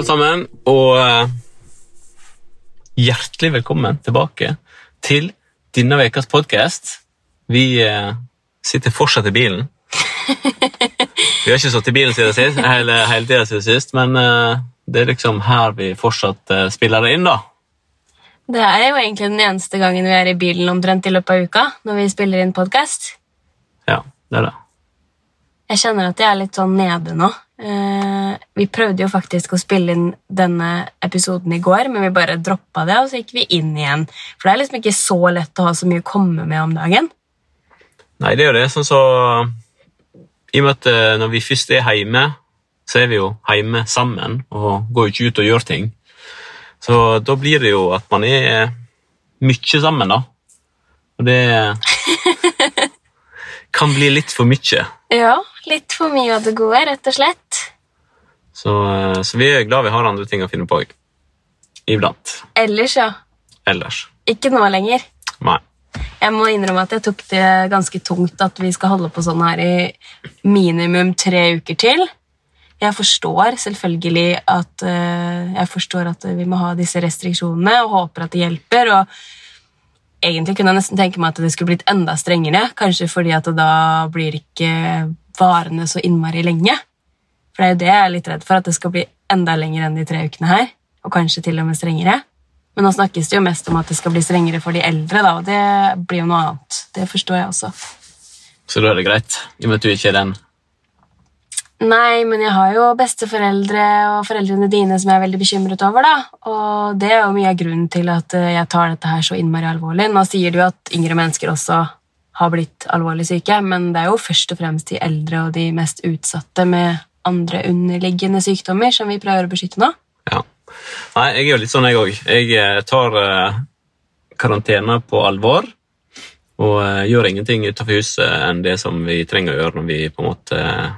Alle sammen, og eh, hjertelig velkommen tilbake til denne ukas podkast. Vi eh, sitter fortsatt i bilen. Vi har ikke sittet i bilen siden sist, hele, hele tida siden sist, men eh, det er liksom her vi fortsatt spiller det inn, da. Det er jo egentlig den eneste gangen vi er i bilen omtrent i løpet av uka. når vi spiller inn podcast. Ja, det er det. Jeg kjenner at jeg er litt sånn nede nå. Eh, vi prøvde jo faktisk å spille inn denne episoden i går, men vi bare droppa det, og så gikk vi inn igjen. For det er liksom ikke så lett å ha så mye å komme med om dagen. Nei, det er jo det. Sånn så I og med at eh, når vi først er hjemme, så er vi jo hjemme sammen og går jo ikke ut og gjør ting. Så da blir det jo at man er mye sammen, da. Og det kan bli litt for mye. Ja, litt for mye av det gode, rett og slett. Så, eh, så vi er glad vi har andre ting å finne på iblant. Ellers, ja. Ellers. Ikke nå lenger. Nei. Jeg må innrømme at jeg tok det ganske tungt at vi skal holde på sånn her i minimum tre uker til. Jeg forstår selvfølgelig at, eh, jeg forstår at vi må ha disse restriksjonene og håper at det hjelper. og Egentlig kunne jeg nesten tenke meg at det skulle blitt enda strengere, kanskje fordi at da blir ikke varene så innmari lenge. For det er jo det jeg er litt redd for, at det skal bli enda lenger enn de tre ukene her. Og kanskje til og med strengere. Men nå snakkes det jo mest om at det skal bli strengere for de eldre, da, og det blir jo noe annet. Det forstår jeg også. Så da er det greit, i og med at du ikke er den. Nei, men jeg har jo besteforeldre og foreldrene dine som jeg er veldig bekymret over. da. Og det er jo mye av grunnen til at eh, jeg tar dette her så innmari alvorlig. Nå sier du at yngre mennesker også har blitt alvorlig syke, men det er jo først og fremst de eldre og de mest utsatte med andre underliggende sykdommer som vi prøver å beskytte nå. Ja. Nei, jeg er jo litt sånn, jeg òg. Jeg eh, tar eh, karantene på alvor. Og eh, gjør ingenting utenfor huset enn det som vi trenger å gjøre når vi på en måte eh,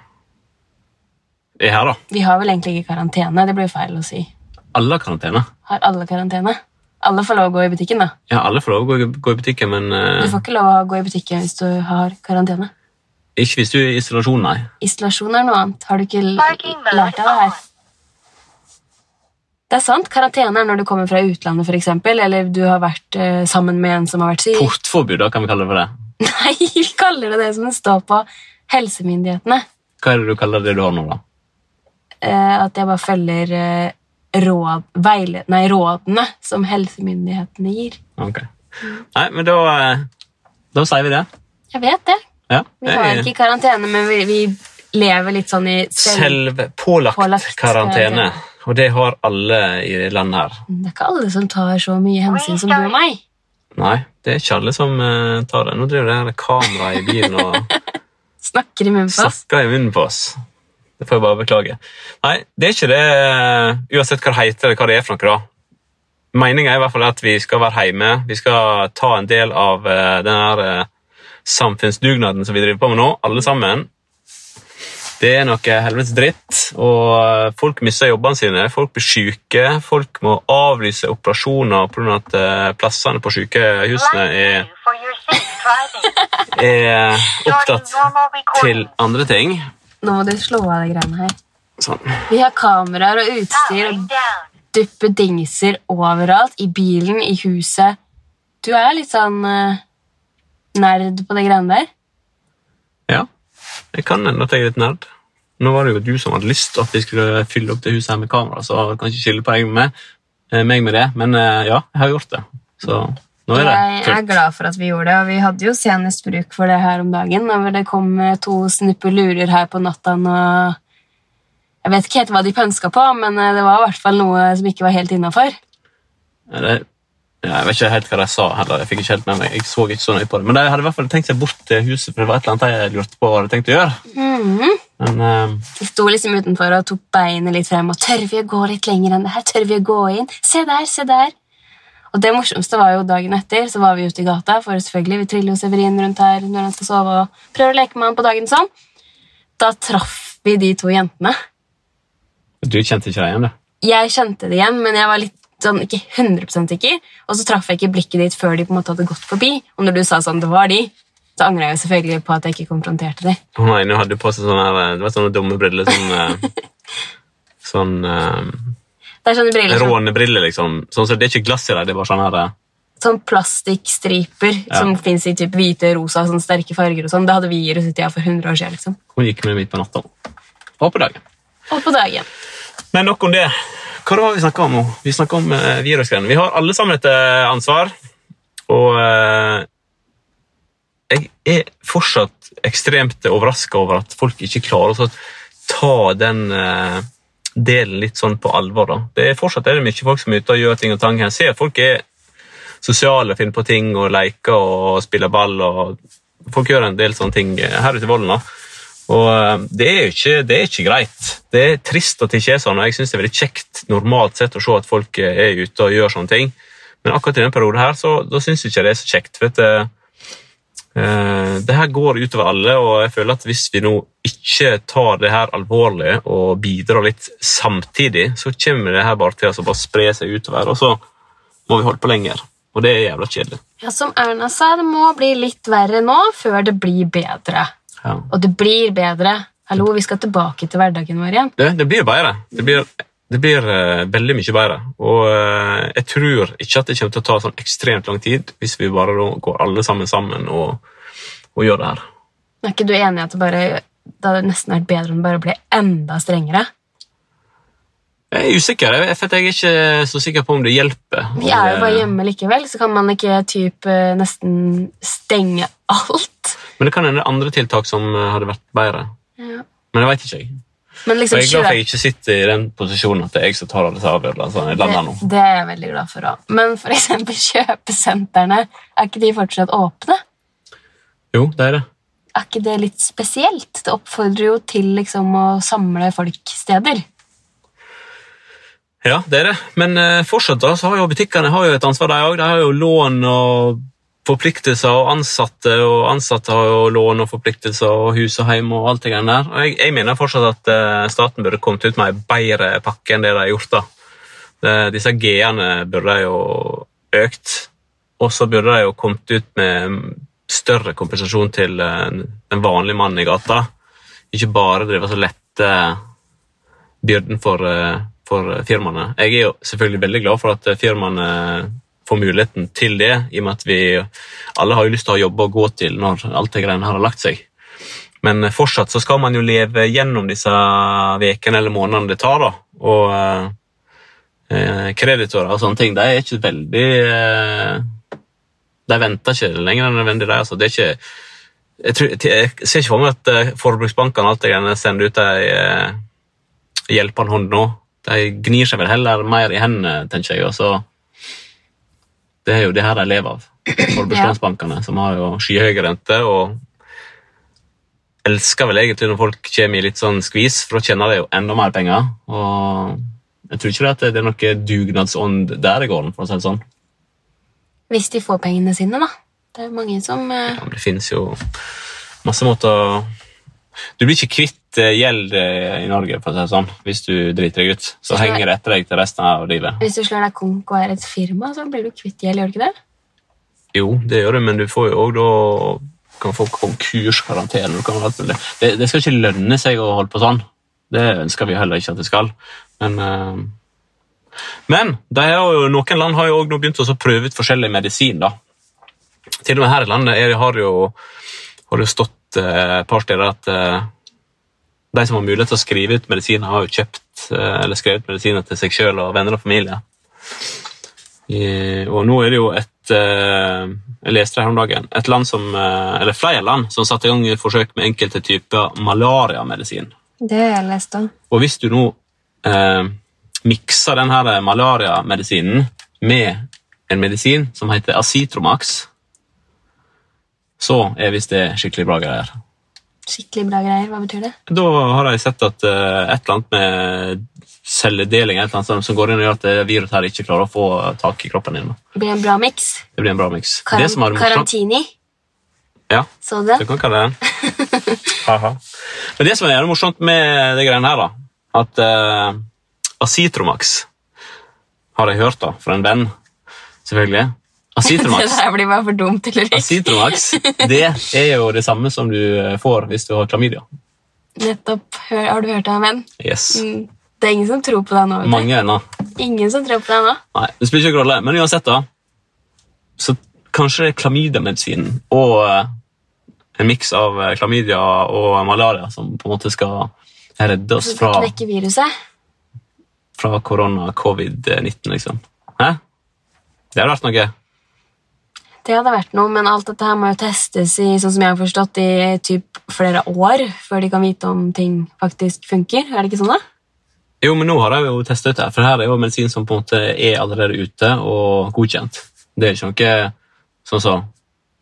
er her, da. Vi har vel egentlig ikke karantene, det blir jo feil å si. Alle har karantene. Har alle karantene? Alle får lov å gå i butikken, da. Ja, alle får lov å gå, gå i butikken, men uh... Du får ikke lov å gå i butikken hvis du har karantene. ikke hvis du er i isolasjon, nei. Isolasjon er noe annet. Har du ikke l- lært deg det her? Det er sant. Karantene er når du kommer fra utlandet, for eksempel, eller du har vært uh, sammen med en som har vært syk. Portforbud, da kan vi kalle det for det. Nei, vi kaller det det som det står på helsemyndighetene. Hva er det du kaller det du har nå, da? Eh, at jeg bare følger eh, råd, veile, nei, rådene som helsemyndighetene gir. Ok. Nei, men da, eh, da sier vi det. Jeg vet det. Ja. Vi har ikke ikke karantene, men vi, vi lever litt sånn i. Selvpålagt selv karantene. Og det har alle i landet her. Det er ikke alle som tar så mye hensyn som du og meg. Nei, det er ikke alle som tar det. Nå driver det kameraet i bilen og Snakker i munnen på oss. snakker i munnen på oss. Det får jeg bare beklage. Nei, det er ikke det eh, uansett hva det heter eller hva det er for noe. da. Meningen er i hvert fall at vi skal være hjemme. Vi skal ta en del av eh, den her eh, samfunnsdugnaden som vi driver på med nå, alle sammen. Det er noe helvetes dritt, og folk mister jobbene sine. Folk blir syke. Folk må avlyse operasjoner pga. at eh, plassene på sykehusene er, er opptatt til andre ting. Nå må du slå av de greiene her. Sånn. Vi har kameraer og utstyr og duppedingser overalt. I bilen, i huset. Du er litt sånn uh, nerd på de greiene der. Ja, jeg kan hende at jeg er litt nerd. Nå var det jo du som hadde lyst til at vi skulle fylle opp det huset her med kamera, så jeg kan ikke på deg med, eh, meg med det, men uh, ja, jeg har gjort det. Så er Jeg er glad for at vi gjorde det, og vi hadde jo senest bruk for det her om dagen. Når det kom to to snuppelurer her på natta. Og jeg vet ikke helt hva de pønska på, men eh, det var i hvert fall noe som ikke var helt innafor. Ja, jeg vet ikke helt hva de sa heller. Jeg fikk ikke helt med meg. Jeg så ikke så nøye på det. Men de hadde i hvert fall tenkt seg bort til huset, for det var et eller annet jeg lurte på hva de tenkte tenkt å gjøre. Mhm. Men um... De sto liksom utenfor og tok beinet litt frem. og Tør vi å gå litt lenger enn det her? Tør vi å gå inn? Se der, se der! Og det morsomste var jo dagen etter, så var vi ute i gata, for selvfølgelig, vi triller jo Severin rundt her når han skal sove og prøver å leke med han på dagen sånn. Da traff vi de to jentene. du kjente ikke deg igjen, da? Jeg kjente det igjen, men jeg var litt sånn, ikke 100 sikker. Og så traff jeg ikke blikket ditt før de på en måte hadde gått forbi. Og når du sa sånn, det var de, så angrer jeg jo selvfølgelig på at jeg ikke konfronterte dem. Oh, nei, nå hadde du på seg sånne, det var sånne dumme briller. Sånn, eh, sånn eh, Det er sånne briller som, Rånebriller, liksom. Sånn, så det er ikke glass i dem, det er bare sånn her eh, sånn plastikkstriper Ja. som fins i typ hvite, rosa, sånn sterke farger og sånn. Det hadde vi i russetida for 100 år siden. liksom. Hun gikk med midt på natta. Og på dagen. Og på dagen. Men nok om det. Hva har vi snakka om nå? Vi snakket om uh, virusgreiene. Vi har alle sammen et eh, ansvar, og eh, jeg er fortsatt ekstremt overraska over at folk ikke klarer å ta den eh, delen litt sånn på alvor. da. Det er fortsatt er det mye folk som er ute og gjør ting og tang. Jeg ser folk er sosiale, finner på ting og leker og spiller ball. og Folk gjør en del sånne ting her ute i Vollen. da. Og eh, det er jo ikke, det er ikke greit. Det er trist at det ikke er sånn, og jeg synes det er veldig kjekt normalt sett å se at folk eh, er ute og gjør sånne ting. Men akkurat i denne perioden her, så da syns jeg ikke det er så kjekt. at eh, eh, det her går utover alle, og jeg føler at hvis vi nå ikke tar det her alvorlig og bidrar litt samtidig, så kommer det her bare til å bare spre seg utover, og så må vi holde på lenger. Og det er jævla kjedelig. Ja, Som Erna sa, det må bli litt verre nå før det blir bedre. Ja. Og det blir bedre. Hallo, vi skal tilbake til hverdagen vår igjen. Det, det blir bedre. Det blir, det blir uh, veldig mye bedre. Og uh, jeg tror ikke at det kommer til å ta sånn ekstremt lang tid hvis vi bare da går alle sammen sammen og, og gjør det her. Er ikke du enig i at det bare det hadde nesten vært bedre om det bare ble enda strengere? Jeg er usikker. Jeg, for jeg er ikke så sikker på om det hjelper. Vi er jo bare hjemme likevel, så kan man ikke typ, eh, nesten stenge alt. Men det kan hende andre tiltak som hadde vært bedre. Ja. Men det vet ikke jeg. Men Og liksom jeg er glad for at jeg ikke sitter i den posisjonen at det er jeg som tar alle avgjørelsene det, det er jeg veldig glad for òg. Men for eksempel kjøpesentrene, er ikke de fortsatt åpne? Jo, det er det. Er ikke det litt spesielt? Det oppfordrer jo til liksom, å samle folk steder. Ja, det er det. Men eh, fortsatt da, så har jo butikkene har jo et ansvar, de òg. De har jo lån og forpliktelser, og ansatte og ansatte har jo lån og forpliktelser og hus og hjem og alt det greiene der. Og jeg, jeg mener fortsatt at eh, staten burde kommet ut med en bedre pakke enn det de har gjort. da. Det, disse G-ene burde jo økt, og så burde de jo kommet ut med større kompensasjon til eh, den vanlige mannen i gata. Ikke bare drive og lette byrden for, eh, for firmaene. Jeg er jo selvfølgelig veldig glad for at firmaene får muligheten til det, i og med at vi alle har jo lyst til å ha jobber å gå til når alt det greiene her har lagt seg. Men eh, fortsatt så skal man jo leve gjennom disse ukene eller månedene det tar. da, og eh, Kreditorer og sånne ting de er ikke veldig eh, De venter ikke lenger enn nødvendig. de, altså. Det er ikke, jeg, tror, jeg ser ikke for meg at eh, forbruksbankene alt det greiene sender ut ei eh, hjelpende hånd nå. De gnir seg vel heller mer i hendene, tenker jeg. og så det er jo det her de lever av. Forbrukslånsbankene, som har jo skyhøye renter. og elsker vel egentlig når folk kommer i litt sånn skvis, for da tjener de jo enda mer penger. og Jeg tror ikke det det er noe dugnadsånd der i gården, for å si det sånn. Hvis de får pengene sine, da. Det er jo mange som eh, Ja, det finnes jo masse måter Du blir ikke kvitt eh, gjeld eh, i Norge, for å si det sånn, hvis du driter deg ut. Så henger det etter deg til resten av livet. Hvis du slår deg konk og er et firma, så blir du kvitt gjeld, gjør du ikke det? Jo, det gjør du, men du får jo òg da kan få konkurskarantene. mulig. Det, det skal ikke lønne seg å holde på sånn. Det ønsker vi heller ikke at det skal. Men, eh, men jo, noen land har jo også begynt å prøve ut forskjellig medisin. da. Til og med her i landet har, det jo, har det stått et par steder at uh, de som har mulighet til å skrive ut medisiner, har jo kjøpt uh, eller skrevet medisiner til seg sjøl og venner og familie. I, og nå er det jo et Jeg leste det her om dagen. Et land som, eller flere land som satte i gang forsøk med enkelte typer malariamedisin. Det har jeg lest om. Og hvis du nå mikser denne malariamedisinen med en medisin som heter Acitromax, så er visst det skikkelig bra greier. Skikkelig bra greier. Hva betyr det? Da har jeg sett at uh, et eller annet med celledeling et eller annet som går inn og gjør at det viruset her ikke klarer å få tak i kroppen din. Det blir en bra miks. Det blir en bra miks. Karan Karantini. Ja, Så du det? du kan kalle den. Men det som er morsomt med det greiene her, da, at uh, Acitromax har jeg hørt da, fra en venn, selvfølgelig. Det Acitromax, der blir bare for dumt eller ikke. Acitromax det er jo det samme som du eh, får hvis du har klamydia. Nettopp. Hør, har du hørt det, en venn? Yes. Mm, Det er ingen som tror på deg nå. Mange ennå. Ingen som tror på deg nå. Nei, det spiller ikke rolle. Men uansett, da. Så kanskje det klamydiamedisinen og eh, en miks av eh, klamydia og malaria som på en måte skal redde oss fra, knekke viruset. fra korona, covid-19, liksom. Hæ? Det hadde vært noe. Det hadde vært noe, men alt dette her må jo testes i sånn som jeg har forstått, i typ flere år før de kan vite om ting faktisk funker. Er det ikke sånn, da? Jo, men nå har de jo testet ut det, for her er jo medisin som på en måte er allerede ute og godkjent. Det er ikke noe sånn så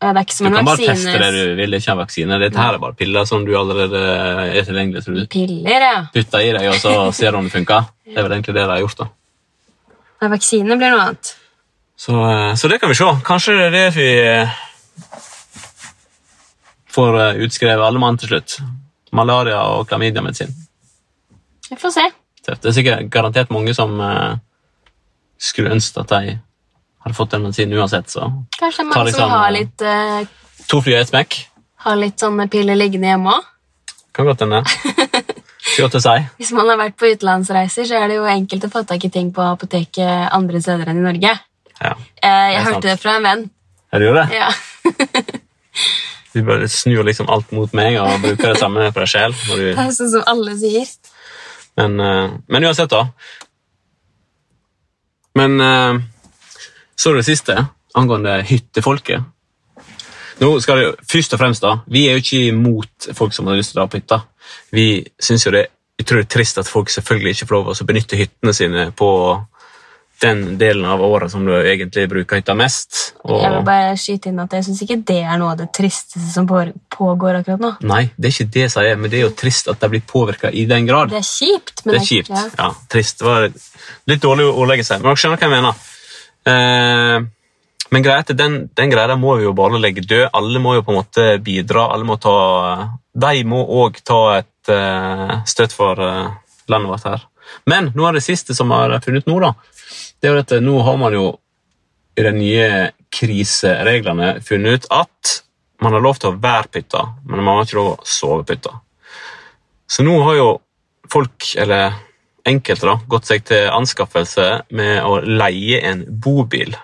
Ja, Det er ikke Du som en kan bare teste det du vil, det ikke en vaksine. Dette her er bare piller som du allerede er tilgjengelig til. Du Piller, ja. putter i deg, og så ser du om det funker. Det er vel egentlig det de har gjort. da. Nei, vaksine blir noe annet. Så, eh, så det kan vi se. Kanskje det er det vi eh, får eh, utskrevet alle mann til slutt. Malaria og klamydiamedisin. Vi får se. Det er sikkert garantert mange som skulle ønske at de hadde fått den medisinen uansett. Så Kanskje det er mange som sånn, har litt, uh, to fly og ett smekk. har litt sånne piller liggende hjemme òg. Kan godt hende. Si. Hvis man har vært på utenlandsreiser, så er det jo enkelt å få tak i ting på apoteket andre steder enn i Norge. Ja. Eh, jeg sant. hørte det fra en venn. Er det gjorde det? Ja. Du bare snur liksom alt mot meg og bruker det samme på deg sjøl. du- Det er sånn som alle sier. Men, eh, men uansett, da. Men så så det siste, angående hyttefolket. Nå skal det Først og fremst, da, vi er jo ikke imot folk som har lyst til å dra på hytta. Vi syns det er tror det er trist at folk selvfølgelig ikke får lov til å benytte hyttene sine på den delen av året som du egentlig bruker hytta mest. Og, Jeg vil bare skyte inn at jeg syns ikke det er noe av det tristeste som pågår akkurat nå. Nei, det er ikke det jeg sier, men det er jo trist at de blir påvirka i den grad. Det er kjipt, men Det er kjipt. Ja. Ja, trist. Det var litt dårlig å ordlegge seg, men dere skjønner hva jeg mener. Eh, men greit, den, den greia må vi jo bare legge død. Alle må jo på en måte bidra. Alle må ta, de må òg ta et eh, støtt for eh, landet vårt her. Men noe av det siste som har funnet nå, da, det er jo at nå har man jo i de nye krisereglene funnet ut at man har lov til å være på hytta, men man har ikke lov til å sove på hytta. Så nå har jo folk, eller enkelte, da, gått seg til anskaffelse med å leie en bobil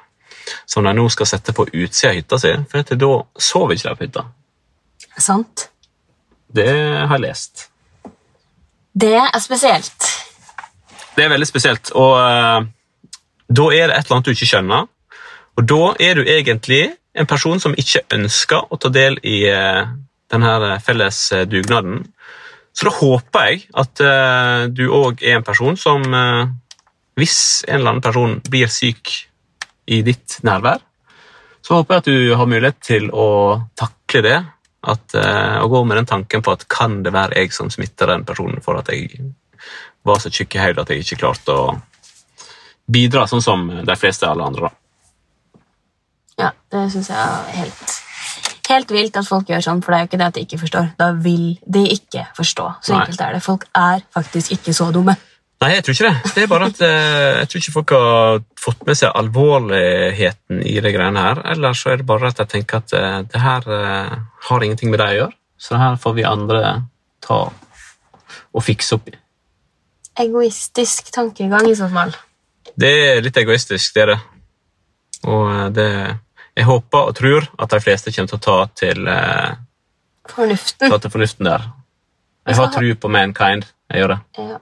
som de nå skal sette på utsida av hytta si, for da sover ikke de på hytta. Sant. Det har jeg lest. Det er spesielt. Det er veldig spesielt, og eh, da er det et eller annet du ikke skjønner. Og da er du egentlig en person som ikke ønsker å ta del i eh, denne felles eh, dugnaden. Så da håper jeg at eh, du òg er en person som eh, Hvis en eller annen person blir syk i ditt nærvær, så håper jeg at du har mulighet til å takle det. At, eh, og gå med den tanken på at kan det være jeg som smitter den personen for at jeg var så tjukk i hodet at jeg ikke klarte å bidra sånn som de fleste alle andre. Ja, det syns jeg er helt, helt vilt at folk gjør sånn, for det er jo ikke det at de ikke forstår. Da vil de ikke forstå. Så Nei. enkelt er det. Folk er faktisk ikke så dumme. Nei, jeg tror ikke det. Det er bare at eh, jeg tror ikke folk har fått med seg alvorligheten i de greiene her. Eller så er det bare at jeg tenker at eh, det her eh, har ingenting med det å gjøre. Så det her får vi andre ta og fikse opp i. Egoistisk tankegang i så fall. Det er litt egoistisk, det er det. Og eh, det Jeg håper og tror at de fleste kommer til å ta til, eh, Fornuften. ta til fornuften der. Jeg har tro på mankind. Jeg gjør det. Ja.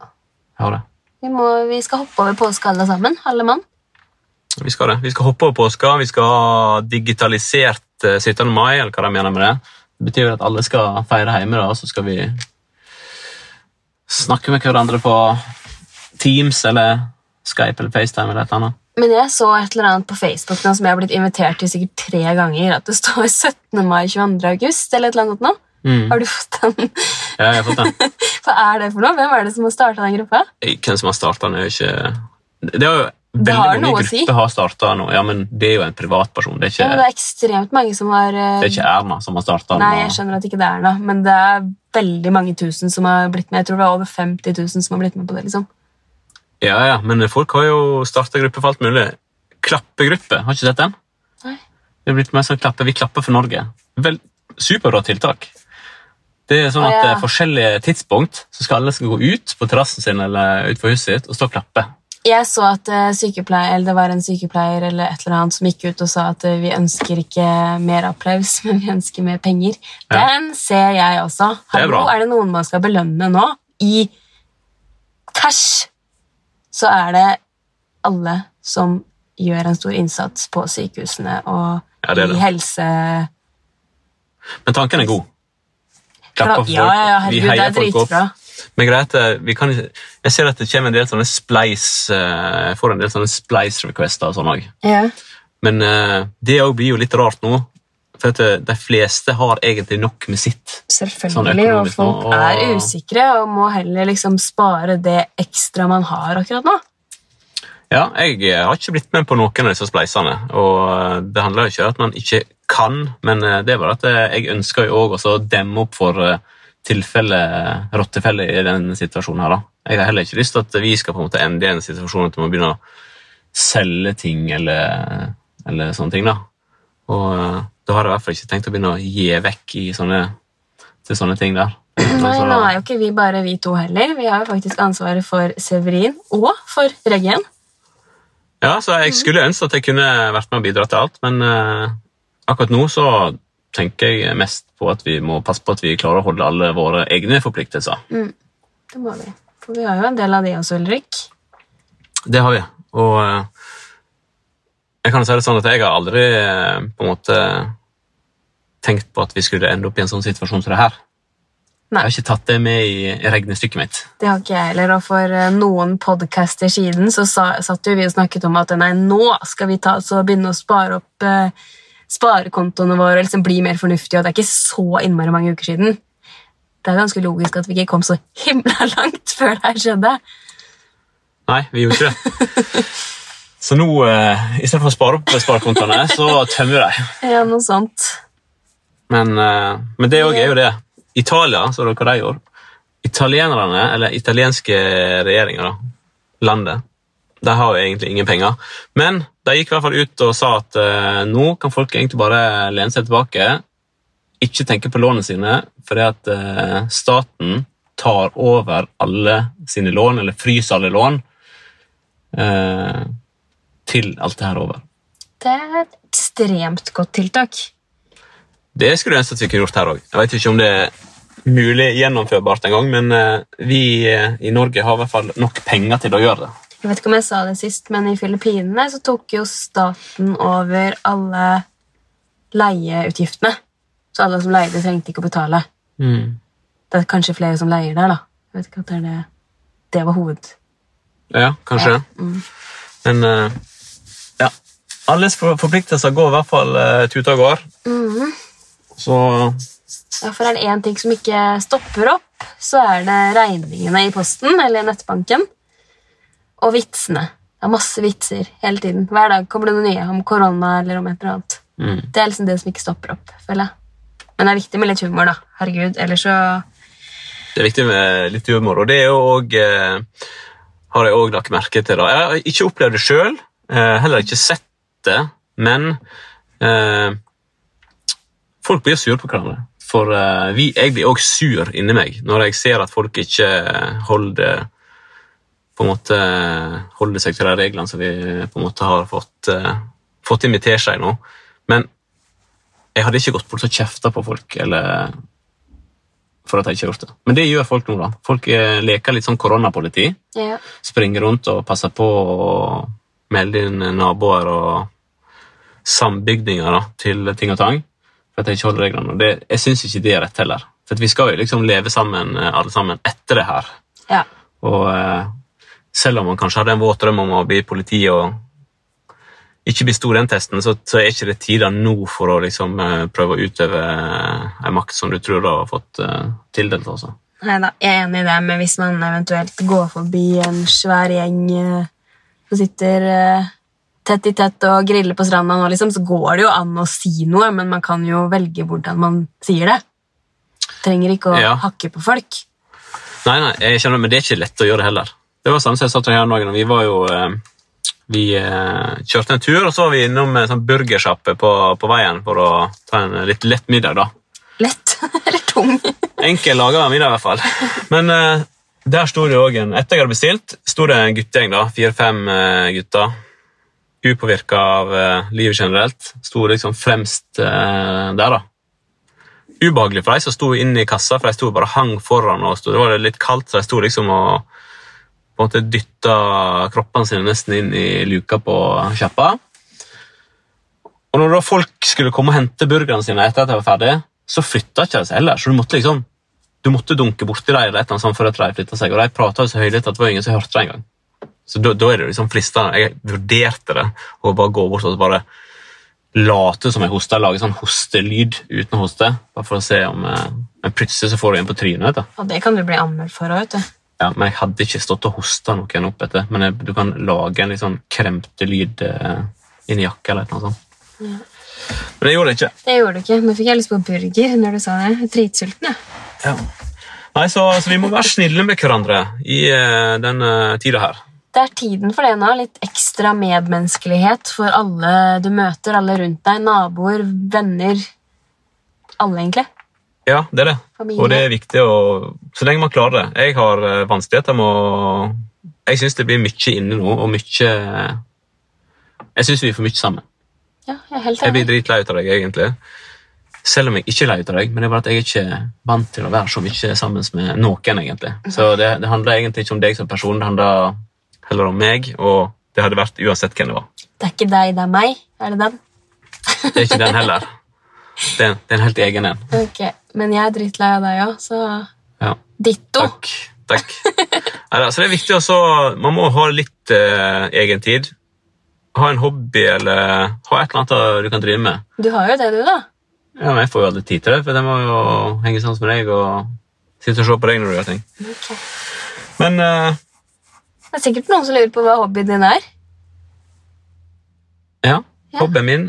Jeg har det. Vi, må, vi skal hoppe over påske alle sammen. Alle mann. Vi skal det. Vi skal hoppe over påska. Vi skal ha digitalisert eh, 17. mai, eller hva de mener med det. Det betyr at alle skal feire hjemme, da, og så skal vi snakke med hverandre på Teams eller Skype eller FaceTime eller et eller annet. Men jeg så et eller annet på Facebook nå som jeg har blitt invitert til sikkert tre ganger. At det står 17. mai 22. august eller et eller annet nå. Mm. Har du fått den? Ja, jeg har fått den. Hva er det for noe? Hvem er det som har starta den gruppa? Hvem som har starta den, er jo ikke Det er jo Det Veldig har mange grupper si. har starta nå. Ja, men det er jo en privatperson. Det er Ja, men det er ekstremt mange som har eh, det er ikke Erna som har starta den. Nei, jeg skjønner at ikke det er Erna, men det er veldig mange tusen som har blitt med. Jeg tror det er over 50 000 som har blitt med på det. liksom. Ja, ja, men folk har jo starta gruppe for alt mulig. Klappegruppe, har ikke sett den? Nei. Det er blitt mer sånn klappe, Vi klapper for Norge. Vel, Superbra tiltak. Det er sånn at at ja. eh, Forskjellige tidspunkt så skal alle skal gå ut på terrassen sin eller utenfor huset sitt og stå og klappe. Jeg så at eh, det var en sykepleier eller et eller annet som gikk ut og sa at eh, vi ønsker ikke mer applaus, men vi ønsker mer penger. Ja. Den ser jeg også. Det er er det noen man skal belønne nå? I cash så er det alle som gjør en stor innsats på sykehusene og Ja, det det. i helse... Men tanken er god. Klapper for folk. Ja, ja, vi herregud, det heier er folk opp. Men greit, eh, vi kan, jeg ser at det kommer en del sånne splice eh, Jeg får en del sånne splice-requester og sånn òg. Ja. Men eh, det òg blir jo litt rart nå. For eh, de fleste har egentlig nok med sitt. Sånn Selvfølgelig, og økonomisk nå, folk og- er usikre og må heller liksom spare det ekstra man har akkurat nå. Ja, jeg eh, har ikke blitt med på noen av disse spleisene. Og eh, det handler jo ikke om at man ikke kan, men det er bare at jeg ønsker jo òg å demme opp for tilfelle rottefelle i denne situasjonen her. da. Jeg har heller ikke lyst til at vi skal på en måte ende i en situasjon at vi må begynne å selge ting eller, eller sånne ting. da. Og da har jeg i hvert fall ikke tenkt å begynne å gi vekk i sånne, til sånne ting der. Nei, Så- nå er jo ikke vi bare vi to heller. Vi har jo faktisk ansvaret for Severin og for Reggen. Ja, så jeg skulle ønske at jeg kunne vært med og bidratt til alt, men eh, akkurat nå så tenker jeg mest på at vi må passe på at vi klarer å holde alle våre egne forpliktelser. Det må vi. For vi har jo en del av de også, Ulrik. Det har vi. Og eh, jeg kan si det sånn at jeg har aldri eh, på en måte tenkt på at vi skulle ende opp i en sånn situasjon som det her. Nei. Jeg har ikke tatt det med i i regnestykket mitt. Det har ikke jeg heller, og for eh, noen podcaster siden så sa, satt jo vi og snakket om at nei, nå skal vi ta, så begynne å spare opp eh, sparekontoene våre og liksom bli mer fornuftige, og det er ikke så innmari mange uker siden. Det er ganske logisk at vi ikke kom så himla langt før det her skjedde. Nei, vi gjorde ikke det. Så nå, uh, i stedet for å spare opp sparekontoene, så tømmer vi dem. Ja, noe sant. Men, uh, men det òg er jo det. Italia, så dere hva de gjorde? Italienerne, eller italienske regjeringer, da, landet, de har jo egentlig ingen penger. Men de gikk i hvert fall ut og sa at uh, nå kan folk egentlig bare lene seg tilbake, ikke tenke på lånene sine, fordi at uh, staten tar over alle sine lån, eller fryser alle lån, eh, til alt det her er over. Det er et ekstremt godt tiltak. Det skulle jeg ønske at vi kunne gjort her òg. Jeg vet ikke om det er mulig gjennomførbart engang, men eh, vi eh, i Norge har i hvert fall nok penger til å gjøre det. Jeg vet ikke om jeg sa det sist, men i Filippinene så tok jo staten over alle leieutgiftene. Så alle som leide, trengte ikke å betale. Det er kanskje flere som leier der, da. Jeg vet ikke at det det. Det var hoved... Ja, kanskje. Men eh, ja. Alles for- forpliktelser går i hvert fall uh, tuta og går. Så Ja, for er det én ting som ikke stopper opp, så er det regningene i posten eller nettbanken. Og vitsene. Det er masse vitser hele tiden. Hver dag kommer det noe nye om korona eller om et eller annet. mm. Det er liksom det som ikke stopper opp, føler jeg. Men det er viktig med litt humor, da. Herregud, ellers så det er viktig med litt humor, og det er jo òg eh, Har jeg òg lagt merke til. da. Jeg har ikke opplevd det sjøl, eh, heller ikke sett det, men eh, Folk blir sure på hverandre. For eh, vi, jeg blir òg sur inni meg når jeg ser at folk ikke holder på en måte holder seg til de reglene som vi på en måte har fått, eh, fått invitert seg nå. Men jeg hadde ikke gått bort og kjefta på folk eller for at jeg ikke har gjort det. Men det gjør folk nå. da. Folk eh, leker litt sånn koronapoliti. ja. Springer rundt og passer på å melde inn naboer og sambygninger da, til ting og tang. For at jeg ikke holder reglene. Det, jeg syns ikke det er rett heller. For vi skal jo liksom leve sammen eh, alle sammen etter det her. ja. Og eh, selv om man kanskje hadde en våt drøm om å bli politi og ikke bestå den testen, så, så er ikke det tida nå for å liksom eh, prøve å utøve en makt som du tror du har fått tildelt. også. Neida, jeg er enig i det, men hvis man eventuelt går forbi en svær gjeng som sitter tett i tett og griller på stranda nå, liksom, så går det jo an å si noe, men man kan jo velge hvordan man sier det. Trenger ikke å Ja. hakke på folk. Nei, nei, jeg kjenner, men det er ikke lett å gjøre det heller. Det var samme som jeg satt her nå, vi var jo eh, Vi eh, kjørte en tur, og så var vi innom en sånn burgersjappe på, på veien for å ta en litt lett middag. da. Lett eller tung. Enkel laga middag, i hvert fall. Men eh, Der sto det også en, Etter jeg hadde bestilt, sto det en guttegjeng. da, Fire-fem eh, gutter. Upåvirka av eh, livet generelt. Sto liksom fremst eh, der, da. Ubehagelig for de som sto inne i kassa, for de sto bare hang foran. og sto, Det var litt kaldt, så de sto liksom og på en måte dytta kroppene sine nesten inn i luka på sjappa. Og når da folk skulle komme og hente burgerne sine etter at de var ferdige, så flytta ikke de seg heller. Så du måtte liksom du måtte dunke borti dem eller et eller annet sånt før at de flytta seg. Og de prata så høylytt at det var ingen som hørte det engang. Så da, da er det liksom fristende. Jeg vurderte det å bare gå bort og bare late som jeg hoster, lage sånn hostelyd uten å hoste. Bare for å se om jeg, Men plutselig så får du en på trynet. du. Og det kan du bli anmeldt for òg, vet du. Ja, men jeg hadde ikke stått og hosta noen opp etter. Men jeg, du kan lage en litt sånn kremte lyd eh, inni jakka eller noe sånt. Ja. Men det gjorde jeg ikke. Det gjorde du ikke. Nå fikk jeg lyst på burger når du sa det. Jeg er Dritsulten, jeg. Nei, så, så vi må være snille med hverandre i den denne tida her. Det er tiden for det nå. Litt ekstra medmenneskelighet for alle du møter, alle rundt deg. Naboer, venner. Alle, egentlig. Ja, det er det. Familie. Og det er viktig å Så lenge man klarer det. Jeg har eh, vanskeligheter med å Jeg syns det blir mye inne nå, og mye Jeg syns vi er for mye sammen. Ja, jeg er helt Jeg blir enig. dritlei av deg, egentlig. Selv om jeg ikke er lei av deg, men det er bare at jeg er ikke vant til å være så mye sammen med noen. egentlig. Så det, det handler egentlig ikke om deg som person, det handler heller om meg, og det hadde vært uansett hvem det var. Det er ikke deg, det er meg. Er det den? Det er ikke den heller. Det er, det er en helt egen en. Ok, Men jeg er dritlei av deg òg, så Ja. ditto. Takk. takk. Neida, så det er viktig også, Man må ha litt eh, egen tid. Ha en hobby eller ha et eller annet du kan drive med. Du har jo det, du, da. Ja, men Jeg får jo aldri tid til det, for jeg må jo henge sammen med deg og sitte og se på deg når du gjør ting. Okay. Men eh, Det er sikkert noen som lurer på hva hobbyen din er. ja, Ja. hobbyen min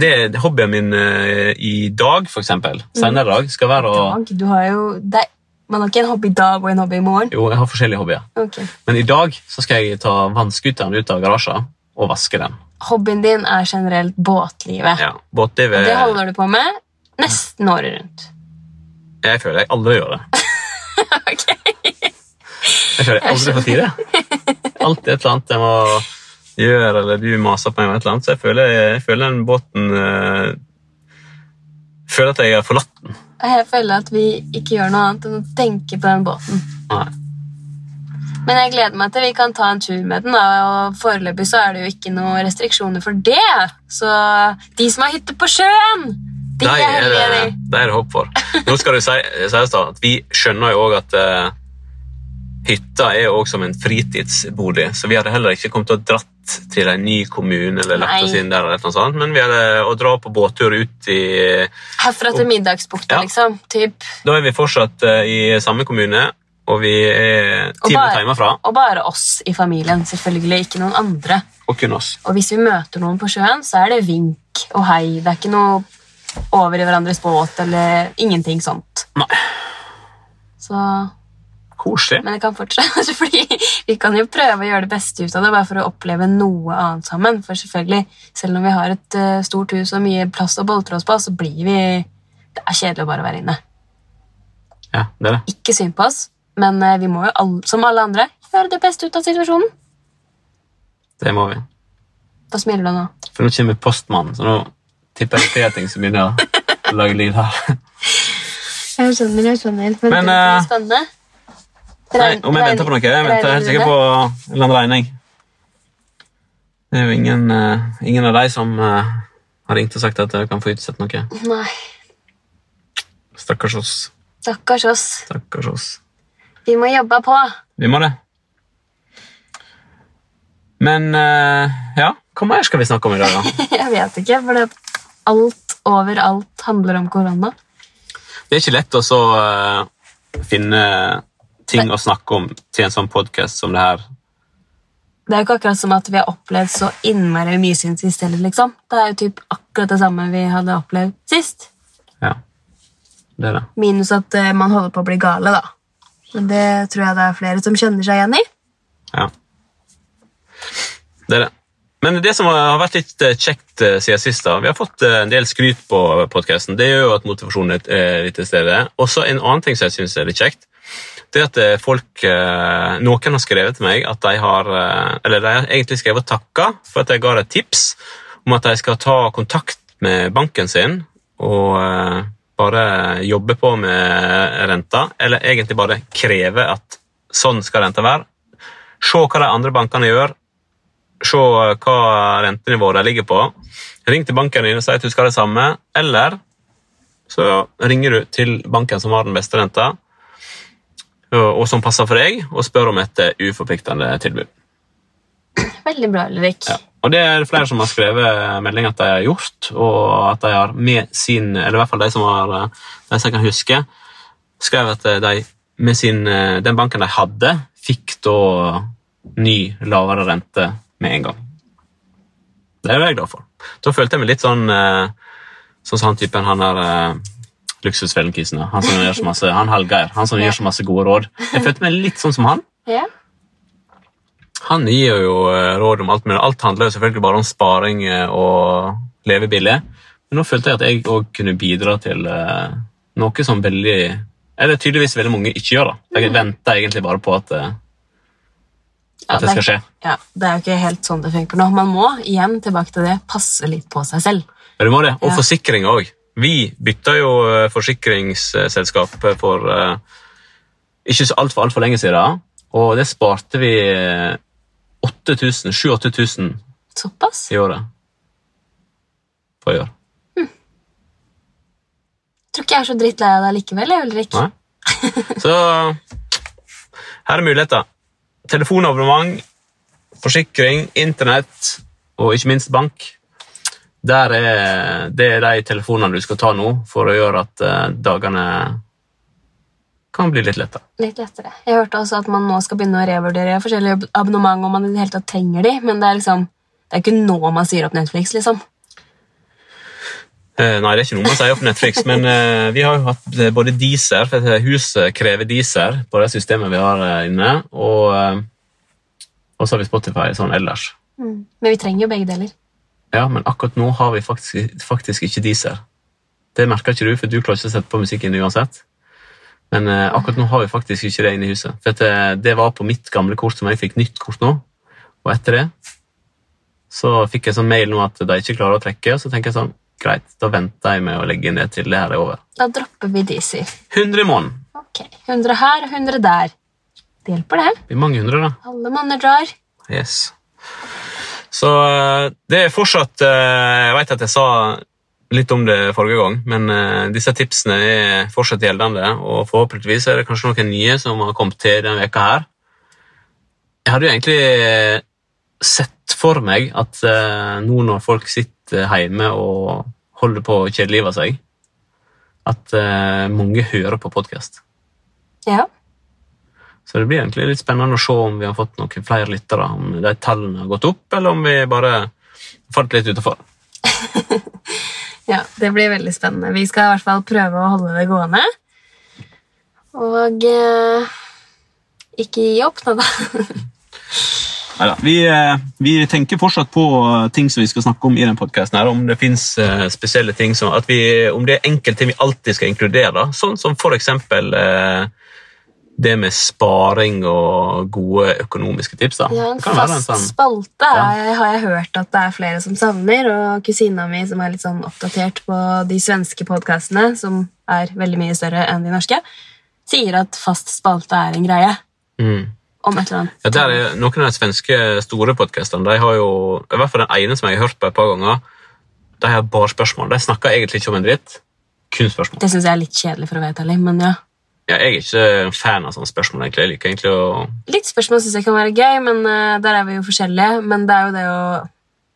det hobbyen min uh, i dag, for eksempel. Senere i dag skal være å Dag, du har jo det, Man har ikke en hobby i dag og en hobby i morgen. Jo, jeg har forskjellige hobbyer. Okay. Men i dag så skal jeg ta vannskuteren ut av garasjen og vaske den. Hobbyen din er generelt båtlivet. Ja, båtlivet... Det er- holder du på med nesten året rundt. Jeg føler jeg aldri gjør det. Ok. Jeg jeg aldri får tid. jeg. Alltid et eller annet jeg må gjøre, eller du maser på meg om et eller annet. Så jeg føler, jeg føler den båten jeg Føler at jeg har forlatt den. Jeg føler at vi ikke gjør noe annet enn å tenke på den båten. Nei. Men jeg gleder meg til vi kan ta en tur med den, da, og foreløpig så er det jo ikke noen restriksjoner for det. Så de som har hytte på sjøen, de Nei, er heldige, det, de. er det håp for. Nå skal det si- sies da at vi skjønner jo òg at eh, hytta er også som en fritidsbolig, så vi hadde heller ikke kommet til å dratt til en ny kommune eller lagt oss inn der, eller noe sånt, men vi hadde å dra på båttur ut i Herfra til Middagsbukta, Ja. liksom. Typ. Da er vi fortsatt eh, i samme kommune, og vi er Og ti minutter hjemmefra, Og bare oss i familien, selvfølgelig. Ikke noen andre. og kun oss. Og hvis vi møter noen på sjøen, så er det vink og hei. Det er ikke noe over i hverandres båt eller ingenting sånt. Nei. Så, Koselig. men det kan fortsette, fordi vi kan jo prøve å gjøre det beste ut av det, bare for å oppleve noe annet sammen. For selvfølgelig, selv om vi har et eh, stort hus og mye plass å boltre oss på, så blir vi Det er kjedelig å bare være inne. Ja, det er det. Ikke synd på oss, men eh, vi må jo, all, som alle andre, gjøre det beste ut av situasjonen. Det må vi. Hva smiler du nå. For nå kommer postmannen, så nå tipper jeg Peting som begynner å lage lyd her. Jeg skjønner, jeg skjønner. Men, Men, det er eh, spennende. Nei, om jeg venter på noe? Jeg venter helt sikkert på en eller annen regning. Det er jo ingen, uh, ingen av de som uh, har ringt og sagt at jeg kan få utsatt noe. Nei, Stakkars oss. stakkars oss. Stakkars oss. Vi må jobbe på. Vi må det. Men uh, ja, hva mer skal vi snakke om i dag, da? Jeg vet ikke, for det alt overalt handler om korona. Det er ikke lett å så finne ting å snakke om til en sånn podkast som det her. Det er jo ikke akkurat som at vi har opplevd så innmari mye siden sist heller, liksom. Det er jo typ akkurat det samme vi hadde opplevd sist. Ja, det er det. Minus at eh, man holder på å bli gale, da. Men det tror jeg det er flere som kjenner seg igjen i. Ja. Det er det. Men det som har vært litt eh, kjekt eh, siden sist, da, vi har fått en del skryt på podkasten. Det gjør jo at motivasjonen er- er litt til stede. Også en annen ting som jeg syns er litt kjekt, det at eh, folk eh, Noen har skrevet til meg at de har eh, Eller de har egentlig skrevet og takka for at jeg ga et tips om at de skal ta kontakt med banken sin og bare jobbe på med renta, eller egentlig bare kreve at sånn skal renta være. Se hva de andre bankene gjør, se hva rentenivået de ligger på. Ring til banken din og si at du skal ha det samme, eller så ringer du til banken som har den beste renta, og og som passer for deg, og spør om et eh, uforpliktende tilbud. Veldig bra, Ulrik. Ja. Og det er flere som har skrevet melding at de har gjort, og at de har med sin Eller i hvert fall de som, har, eh, de som kan huske, skrev at de med sin, eh, den banken de hadde, fikk da ny, lavere rente med en gang. Det er jeg glad for. Da følte jeg meg litt sånn eh, sånn som han typen han der luksusfellen-kisen. Han som gjør så masse, han Hallgeir, han som Ja. gir så masse gode råd. Jeg følte meg litt sånn som han. Ja. Han gir jo eh, råd om alt mulig. Alt handler jo selvfølgelig bare om sparing eh, og leve billig. Men nå følte jeg at jeg òg kunne bidra til eh, noe som veldig Eller tydeligvis veldig mange ikke gjør. da. Jeg venter egentlig bare på at, Ja, at det skal skje. Ja, Det er jo ikke helt sånn det funker nå. Man må igjen tilbake til det, passe litt på seg selv. Ja, du må det. Og Ja. forsikring òg. Vi bytta jo eh, forsikringsselskap for eh, ikke så altfor alt for lenge siden, og det sparte vi eh, 8000 7000-8000 Såpass. i året. På å gjøre. Tror ikke jeg er så drittlei av deg likevel, jeg, Ulrik. Nei. Så her er muligheter. Telefonabonnement, forsikring, internett og ikke minst bank. Er, det er de telefonene du skal ta nå for å gjøre at eh, dagene kan bli litt lettere. Litt lettere. Jeg hørte også at man nå skal begynne å revurdere forskjellige abonnement om man i det hele tatt trenger de, men det er liksom det er ikke nå man sier opp Netflix, liksom. Eh, Nei, det er ikke noe man sier opp Netflix, men eh, vi har jo hatt eh, både Deezer, for huset krever Deezer på det systemet vi har inne, og, eh, så har vi Spotify sånn ellers. Men vi trenger jo begge deler. Ja, men akkurat nå har vi faktisk, faktisk ikke Deezer. Det merker ikke du, for du klarer ikke å sette på musikken uansett. Men eh, akkurat nå har vi faktisk ikke det inne i huset. For at, eh, det var på mitt gamle kort som jeg fikk nytt kort nå, og etter det så fikk jeg sånn mail nå at de ikke klarer å trekke, og så tenker jeg sånn, greit, da venter jeg med å legge ned til det her er over. Da dropper vi Deezer. 100 i måneden. Ok, 100 her og 100 der. Det hjelper, det. Det blir mange hundre, da. Alle monner drar. Yes. Så eh, det er fortsatt eh, Jeg vet at jeg sa litt om det forrige gang, men eh, disse tipsene er fortsatt gjeldende, og forhåpentligvis er det kanskje noen nye som har kommet til denne veka her. Jeg hadde jo egentlig sett for meg at nå når folk sitter hjemme og holder på å kjedelive seg, at mange hører på podkast. Ja. Så det blir egentlig litt spennende å se om vi har fått noen flere lyttere, om de tallene har gått opp, eller om vi bare falt litt utenfor. ja, det blir veldig spennende. Vi skal i hvert fall prøve å holde det gående. Og eh, ikke gi opp nå, da. Neida, Vi, eh, vi tenker fortsatt på ting som vi skal snakke om i den podcasten om det finnes eh, spesielle ting, som, at vi, om det er enkelte vi alltid skal inkludere, sånn som for eksempel eh, det med sparing og gode økonomiske tips. Da. Ja, en fast en sånn, spalte Ja. har jeg, hørt at det er flere som savner. Og kusina mi, som er litt sånn oppdatert på de svenske podkastene, som er veldig mye større enn de norske, sier at fast spalte er en greie. mm. Om et eller annet. Ja, er Noen av de svenske store podkastene de har jo, i hvert fall den ene som jeg har hørt på et par ganger, de har bare spørsmål. De snakker egentlig ikke om en dritt. Kun spørsmål. Det syns jeg er litt kjedelig, for å vedta. Men ja. Ja, jeg er ikke en fan av sånne spørsmål. egentlig. Jeg liker egentlig å... Litt spørsmål syns jeg kan være gøy, men uh, der er vi jo forskjellige. Men det er jo det å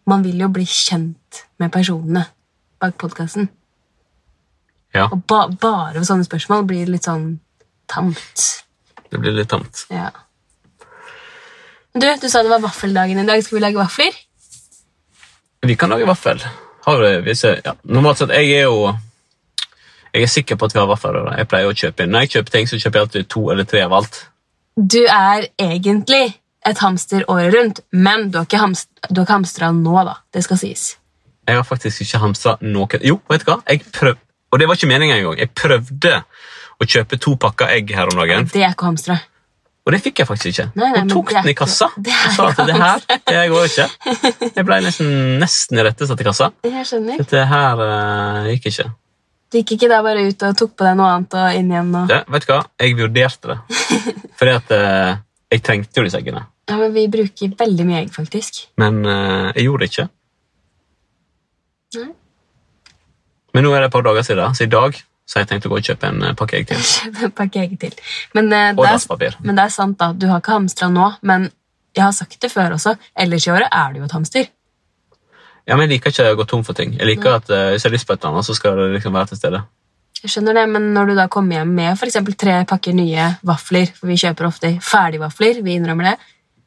Man vil jo bli kjent med personene bak podkasten. Ja, Og ba bare ved sånne spørsmål blir det litt sånn tamt. det blir litt tamt. Ja. Du, du sa det var vaffeldagen i dag. Skal vi lage vafler? Vi kan lage vaffel. Har du det? Ja. Normalt sett, jeg er jo jeg er sikker på at vi har vaffelrøre. Jeg pleier å kjøpe inn. Når jeg kjøper ting, så kjøper jeg alltid to eller tre av alt. Du er egentlig et hamster året rundt, men du har ikke, hamst du har ikke hamstra nå, da. Det skal sies. Jeg har faktisk ikke hamstra noe Jo, vet du hva? Jeg prøv... Og det var ikke meningen engang. Jeg prøvde å kjøpe to pakker egg her om dagen. Det er ikke å hamstre. Og det fikk jeg faktisk ikke. Nei, nei, Hun tok den i kassa og sa at det her det går ikke. Jeg ble nesten, nesten irettesatt i kassa. Jeg skjønner. Dette her uh, gikk ikke. Gikk ikke da bare ut og tok på deg noe annet og inn igjen? Og... Det, vet du hva? Jeg vurderte det. Fordi at eh, jeg trengte jo disse eggene. Ja, men Vi bruker veldig mye egg, faktisk. Men eh, jeg gjorde det ikke. Nei. Men nå er det et par dager siden, så i dag så jeg tenkt å gå og kjøpe en eh, pakke egg til. Kjøpe en pakke egg til. Men, eh, Og det dasspapir. men det er sant, da. Du har ikke hamstra nå, men jeg har sagt det før også. Ellers i året er du jo et hamster. Ja, men Jeg liker ikke å gå tom for ting. Jeg liker at uh, Hvis jeg har lyst på et eller annet, så skal det liksom være til stede. Jeg skjønner det, men når du da kommer hjem med eksempel tre pakker nye vafler, for vi kjøper ofte ferdigvafler, vi innrømmer det,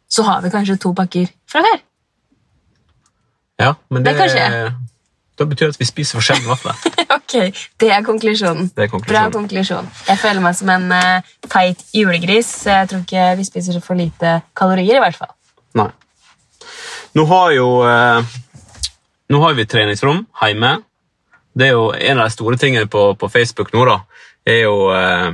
så har vi kanskje to pakker fra før. Ja, men det, Det. Da betyr det at vi spiser forskjellige vafler. ok, det er konklusjonen. Det er konklusjonen. Bra konklusjon. Jeg føler meg som en uh, feit julegris, så jeg tror ikke vi spiser for lite kalorier, i hvert fall. Nei. Nå har jo eh, Nå har vi treningsrom hjemme. Det er jo En av de store tingene på, på Facebook nå, da, er jo eh,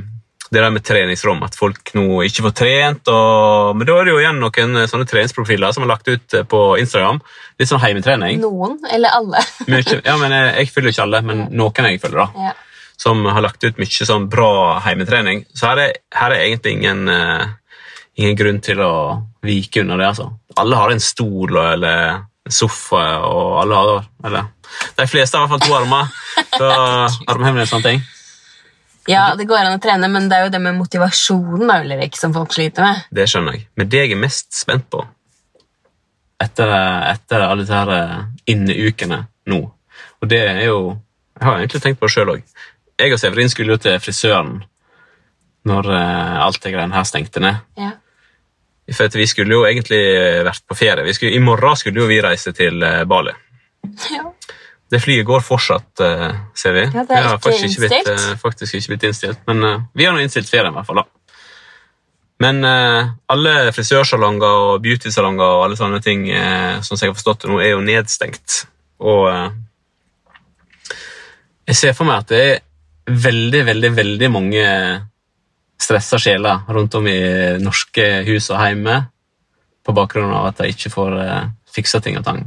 det der med treningsrom. At folk nå ikke får trent. Og, men da er det jo igjen noen eh, sånne treningsprofiler som er lagt ut eh, på Instagram. Litt sånn heimetrening. Noen, eller alle. Mye, ja, men jeg, jeg følger ikke alle, men noen jeg følger. da. ja. som har lagt ut mye sånn bra heimetrening. Så her er, her er egentlig ingen, uh, ingen grunn til å vike unna det. altså. Alle har en stol eller en sofa, og alle har eller, De fleste har i hvert fall to armer. Så armhevning og sånne ting. ja, det går an å trene, men det er jo det med motivasjonen da, Ulrik, som folk sliter med. Det skjønner jeg. Men det jeg er mest spent på etter, etter alle disse eh, inneukene nå, og det er jo Jeg har egentlig tenkt på det sjøl òg. Jeg og Severin skulle jo til frisøren når eh, alt det greiene her stengte ned. Ja. For vi skulle jo egentlig vært på ferie. Vi skulle, I morgen skulle jo vi reise til eh, Bali. Ja. Det flyet går fortsatt, eh, ser vi. Ja, det er ikke faktisk ikke, innstilt. Blitt, faktisk ikke blitt innstilt. Men eh, vi har nå innstilt ferien, i hvert fall. da. Men eh, alle frisørsalonger og beautysalonger og alle sånne ting eh, som jeg har forstått det nå, er jo nedstengt. Og eh, jeg ser for meg at det er veldig, veldig, veldig mange stressa sjeler rundt om i norske hus og hjemme på bakgrunn av at de ikke får eh, fiksa ting og tang.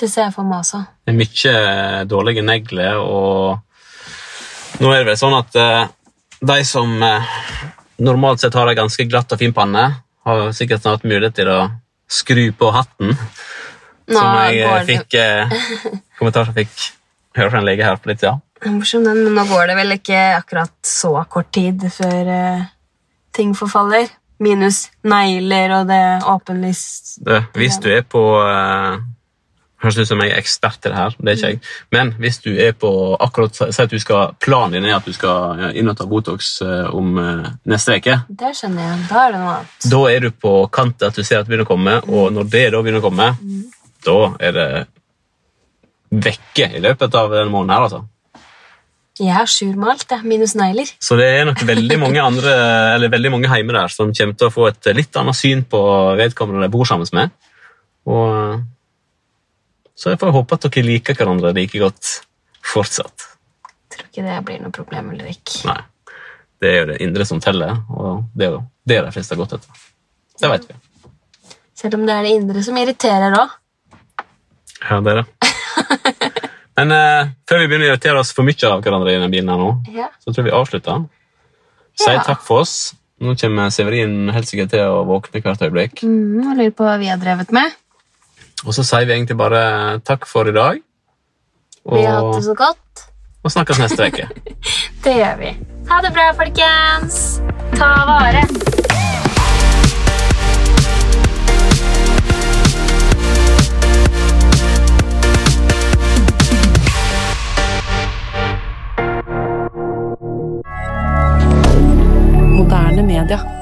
Det ser jeg for meg også. Det er mye dårlige negler, og nå er det vel sånn at eh, de som eh, normalt sett har ei ganske glatt og fin panne, har sikkert snart mulighet til å skru på hatten, Nå som jeg fikk kommentar som fikk høre fra en lege her på litt siden. Er morsom den, men nå går det vel ikke akkurat så kort tid før uh, ting forfaller. Minus negler og det åpenlyst Det, hvis du er på uh, Høres ut som jeg er ekspert til det her, det er ikke jeg. Men hvis du er på akkurat Si at du skal, planen din er at du skal eh, inn og ta Botox om neste uke. Det skjønner jeg. Da er det noe annet. Da er du på kant til at du ser at det begynner å komme, og når det da begynner å komme, da er det vekke i løpet av denne måneden her, altså. Jeg er sur med alt, jeg. Minus negler. Så det er nok veldig mange andre, eller veldig mange hjemme der som kommer til å få et litt annet syn på vedkommende de bor sammen med. Og så jeg får håpe at dere liker hverandre like godt fortsatt. Tror ikke det blir noe problem, Ulrik. Nei. Det er jo det indre som teller, og det er jo det de fleste har gått etter. Det vet vi. Selv om det er det indre som irriterer òg. Ja, det er det. Men uh, før vi begynner å irritere oss for mye av hverandre i denne bilen, her nå, Ja. så tror jeg vi avslutter. Si Ja. takk for oss. Nå kommer Severin helt sikkert til å våkne hvert øyeblikk. Mm, og lurer på hva vi har drevet med. Og så sier vi egentlig bare takk for i dag. Vi har hatt det så godt. og snakkes neste uke. Det gjør vi. Ha det bra, folkens. Ta vare. moderne media.